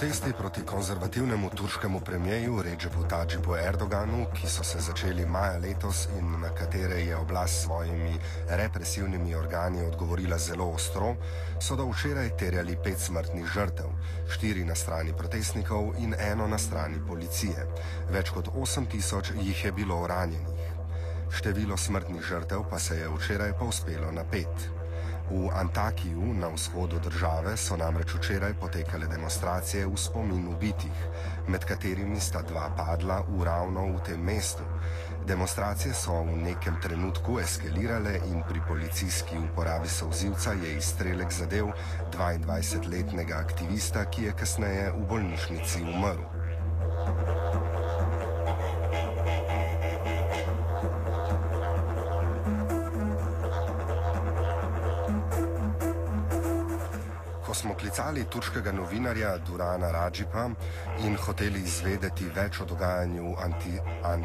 Protesti proti konzervativnemu turškemu premijeju Ređepu Tadžipu Erdoganu, ki so se začeli maja letos in na katere je oblast s svojimi represivnimi organi odgovorila zelo ostro, so do včeraj terjali pet smrtnih žrtev, štiri na strani protestnikov in eno na strani policije. Več kot 8 tisoč jih je bilo ranjenih. Število smrtnih žrtev pa se je včeraj povzpelo na pet. V Antakiju na vzhodu države so namreč včeraj potekale demonstracije v spomin ubitih, med katerimi sta dva padla v ravno v tem mestu. Demonstracije so v nekem trenutku eskalirale in pri policijski uporabi sovzivca je izstrelek zadev 22-letnega aktivista, ki je kasneje v bolnišnici umrl. Smo klicali turškega novinarja Durana Rajipa in hoteli izvedeti več o dogajanju v anti, an,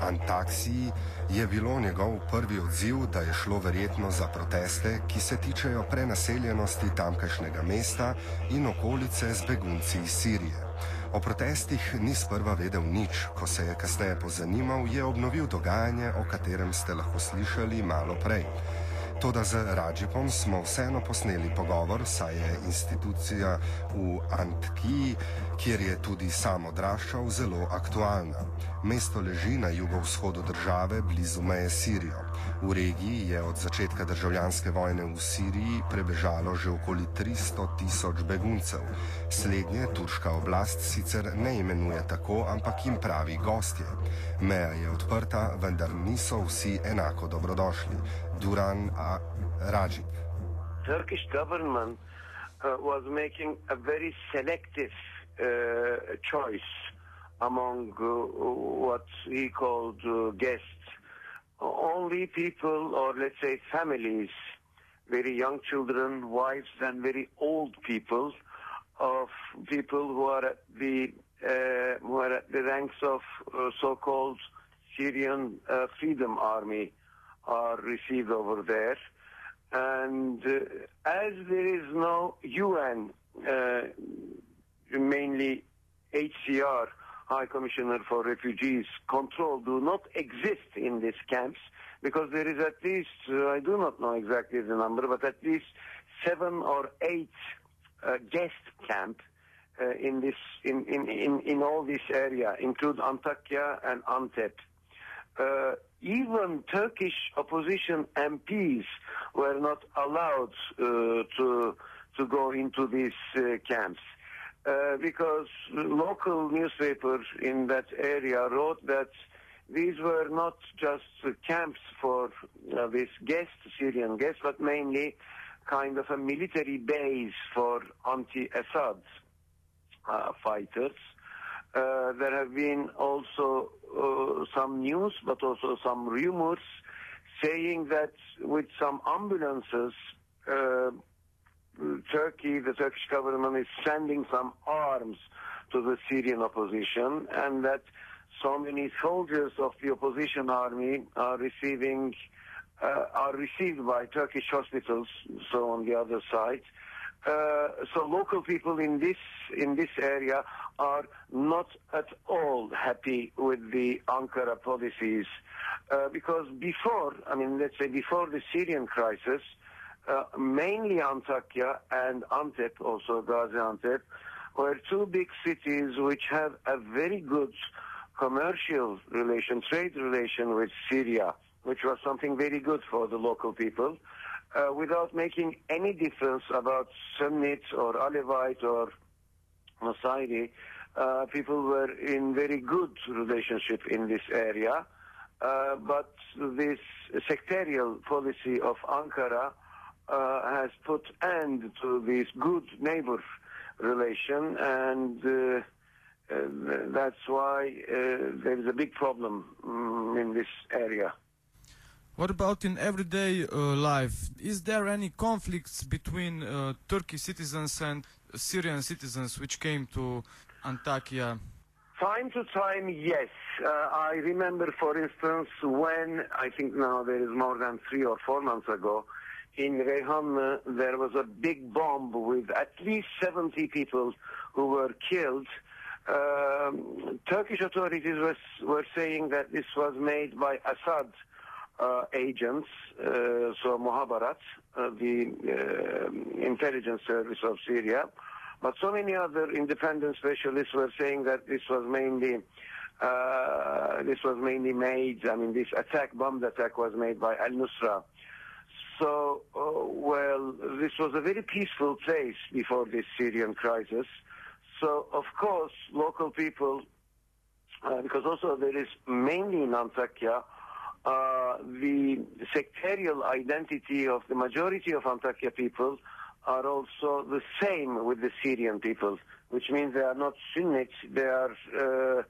Antaksiji, je bilo njegov prvi odziv, da je šlo verjetno za proteste, ki se tičejo prenaseljenosti tamkajšnjega mesta in okolice z begunci iz Sirije. O protestih ni sprva vedel nič, ko se je kasneje pozanimal, je obnovil dogajanje, o katerem ste lahko slišali malo prej. Toda z Rajipom smo vseeno posneli pogovor, saj je institucija v Antkiji, kjer je tudi sam odraščal, zelo aktualna. Mesto leži na jugovzhodu države, blizu meje Sirijo. V regiji je od začetka državljanske vojne v Siriji prebežalo že okoli 300 tisoč beguncev. Slednje turška oblast sicer ne imenuje tako, ampak jim pravi gostje. Meja je odprta, vendar niso vsi enako dobrodošli. Duran Rajib. Turkish government uh, was making a very selective uh, choice among uh, what he called uh, guests. Only people, or let's say families, very young children, wives, and very old people, of people who are at the uh, who are at the ranks of uh, so-called Syrian Freedom Army are received over there. And uh, as there is no UN, uh, mainly HCR, High Commissioner for Refugees, control do not exist in these camps because there is at least, uh, I do not know exactly the number, but at least seven or eight uh, guest camps uh, in this in, in, in, in all this area, include Antakya and Antep. Uh, even Turkish opposition MPs were not allowed uh, to to go into these uh, camps uh, because local newspapers in that area wrote that these were not just camps for uh, these guests, Syrian guests, but mainly kind of a military base for anti-Assad uh, fighters. Uh, there have been also uh, some news, but also some rumors saying that with some ambulances, uh, Turkey, the Turkish government is sending some arms to the Syrian opposition, and that so many soldiers of the opposition army are receiving uh, are received by Turkish hospitals. So on the other side, uh, so local people in this in this area are not at all happy with the Ankara policies uh, because before, I mean, let's say before the Syrian crisis, uh, mainly Antakya and Antep, also Gaziantep, were two big cities which have a very good commercial relation, trade relation with Syria, which was something very good for the local people uh, without making any difference about Sunnite or Alevite or Masaidi. Uh, people were in very good relationship in this area, uh, but this sectarial policy of Ankara uh, has put end to this good neighbor relation, and uh, uh, that's why there is a big problem um, in this area. What about in everyday uh, life? Is there any conflicts between uh, Turkish citizens and Syrian citizens which came to Antakya? Time to time, yes. Uh, I remember, for instance, when I think now there is more than three or four months ago, in Reyhan, there was a big bomb with at least 70 people who were killed. Um, Turkish authorities was, were saying that this was made by Assad uh, agents, uh, so Muhabarat, uh, the uh, intelligence service of Syria. But so many other independent specialists were saying that this was mainly uh, this was mainly made. I mean, this attack, bombed attack, was made by Al Nusra. So, uh, well, this was a very peaceful place before this Syrian crisis. So, of course, local people, because also there is mainly in Antakya, uh, the sectarial identity of the majority of Antakya people are also the same with the Syrian people, which means they are not Sunnis, they are uh,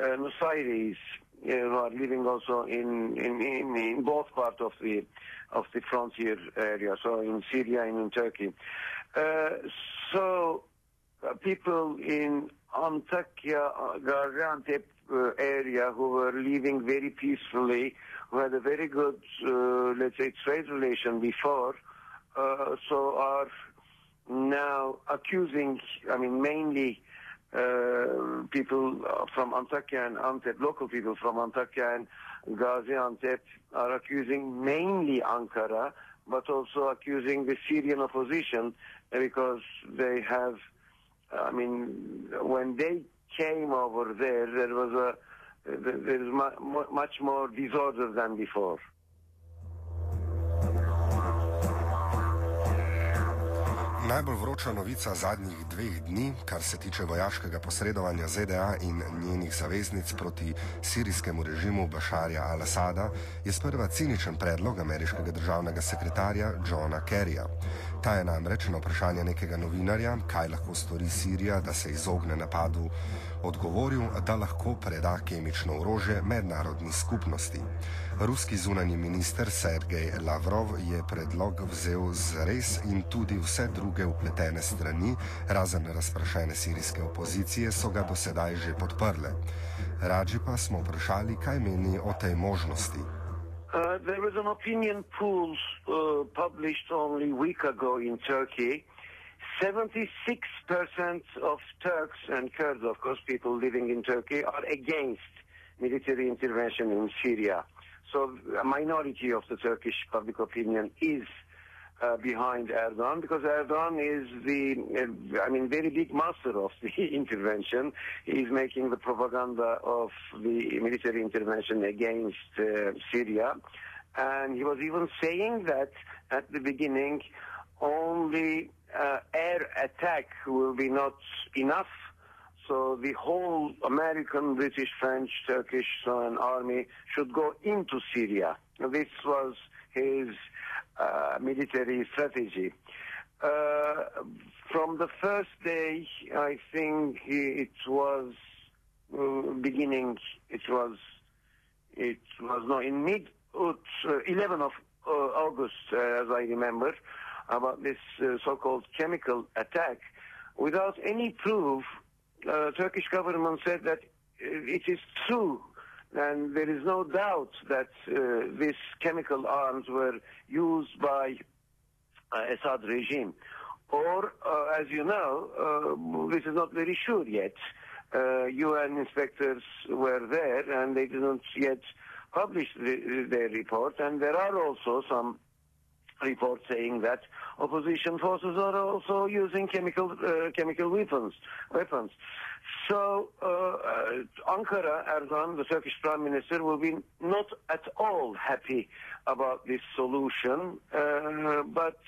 uh, Nusayris, uh, who are living also in, in, in, in both parts of the of the frontier area, so in Syria and in Turkey. Uh, so uh, people in Antakya, uh, Gaziantep uh, area who were living very peacefully, who had a very good, uh, let's say, trade relation before, uh, so are now accusing, I mean, mainly uh, people from Antakya and Antep, local people from Antakya and Gaziantep are accusing mainly Ankara, but also accusing the Syrian opposition because they have, I mean, when they came over there, there was a, there is much more disorder than before. Najbolj vroča novica zadnjih dveh dni, kar se tiče vojaškega posredovanja ZDA in njenih zaveznic proti sirijskemu režimu Bašarja al-Assada, je sprva ciničen predlog ameriškega državnega sekretarja Johna Kerryja. Ta je namreč na vprašanje nekega novinarja, kaj lahko stori Sirija, da se izogne napadu, odgovoril, da lahko preda kemično orožje mednarodni skupnosti. Ruski zunani minister Sergej Lavrov je predlog vzel z res in tudi vse druge upletene strani, razen razprašene sirijske opozicije, so ga do sedaj že podprle. Rađi pa smo vprašali, kaj meni o tej možnosti. Uh, there was an opinion poll uh, published only a week ago in Turkey. 76% of Turks and Kurds, of course, people living in Turkey, are against military intervention in Syria. So a minority of the Turkish public opinion is uh, behind Erdogan because Erdogan is the, uh, I mean, very big master of the intervention. He's making the propaganda of the military intervention against uh, Syria. And he was even saying that at the beginning only uh, air attack will be not enough so the whole American, British, French, Turkish army should go into Syria. This was his military strategy. Uh, from the first day, I think it was uh, beginning. It was it was no in mid uh, 11 of uh, August, uh, as I remember, about this so-called chemical attack, without any proof uh, Turkish government said that uh, it is true and there is no doubt that uh, these chemical arms were used by uh, Assad regime. Or, uh, as you know, uh, this is not very sure yet. UN inspectors were there and they didn't yet publish the, their report. And there are also some reports saying that opposition forces are also using chemical uh, chemical weapons. Weapons. So uh, uh, Ankara, Erdogan, the Turkish Prime Minister, will be not at all happy about this solution. Uh, but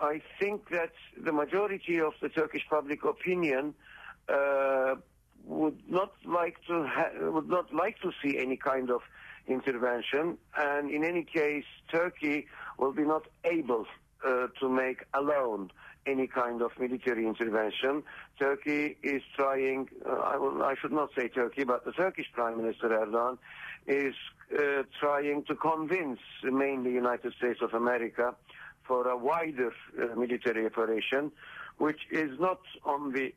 I think that the majority of the Turkish public opinion uh, would not like to would not like to see any kind of intervention, and in any case, Turkey will be not able uh, to make alone any kind of military intervention. Turkey is trying, uh, I, will, I, should not say Turkey, but the Turkish Prime Minister Erdogan is uh, trying to convince mainly United States of America for a wider uh, military operation, which is not on the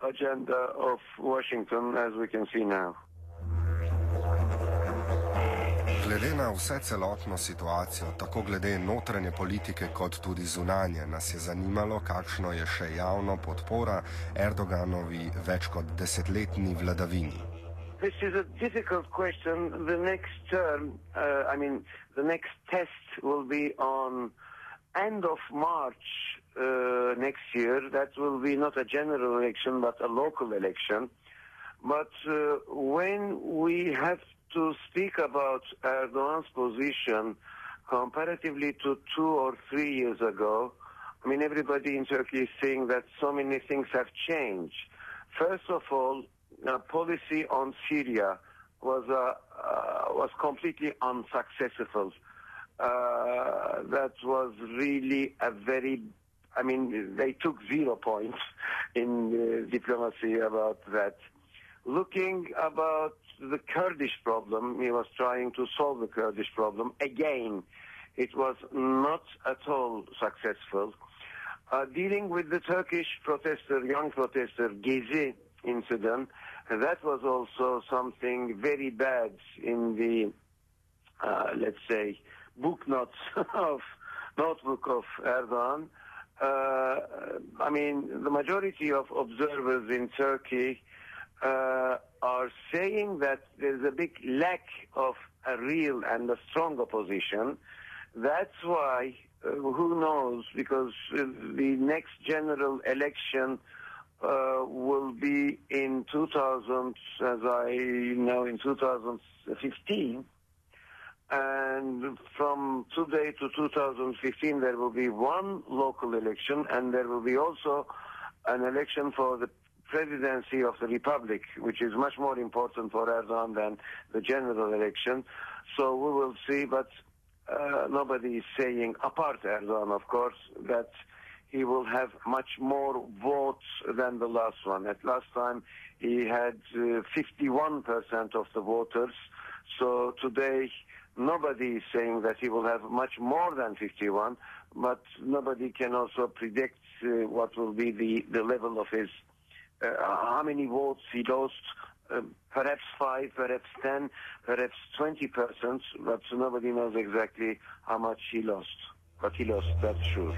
agenda of Washington as we can see now. Glede na vse celotno situacijo, tako glede notranje politike kot tudi zunanje, nas je zanimalo, kakšno je še javno podpora Erdoganovi več kot desetletni vladavini. This is a difficult question. The next term, uh, I mean, the next test will be on end of March uh, next year. That will be not a general election, but a local election. But uh, when we have to speak about Erdogan's position comparatively to two or three years ago, I mean, everybody in Turkey is saying that so many things have changed. First of all, uh, policy on Syria was uh, uh, was completely unsuccessful. Uh, that was really a very, I mean, they took zero points in diplomacy about that. Looking about the Kurdish problem, he was trying to solve the Kurdish problem. Again, it was not at all successful. Uh, dealing with the Turkish protester, young protester, Gezi incident, that was also something very bad in the, uh, let's say, book notes of notebook of Erdogan. Uh, I mean, the majority of observers in Turkey uh, are saying that there's a big lack of a real and a strong opposition. That's why, uh, who knows, because uh, the next general election uh, will be in 2000, as I know, in 2015. And from today to 2015, there will be one local election, and there will be also an election for the presidency of the republic, which is much more important for Erdogan than the general election. So we will see, but uh, nobody is saying, apart Erdogan, of course, that he will have much more votes than the last one. At last time, he had uh, 51% of the voters. So today, nobody is saying that he will have much more than 51, but nobody can also predict uh, what will be the, the level of his, how many votes he lost. Uh, perhaps five, perhaps ten, perhaps 20 percent, but nobody knows exactly how much he lost. But he lost, that's sure.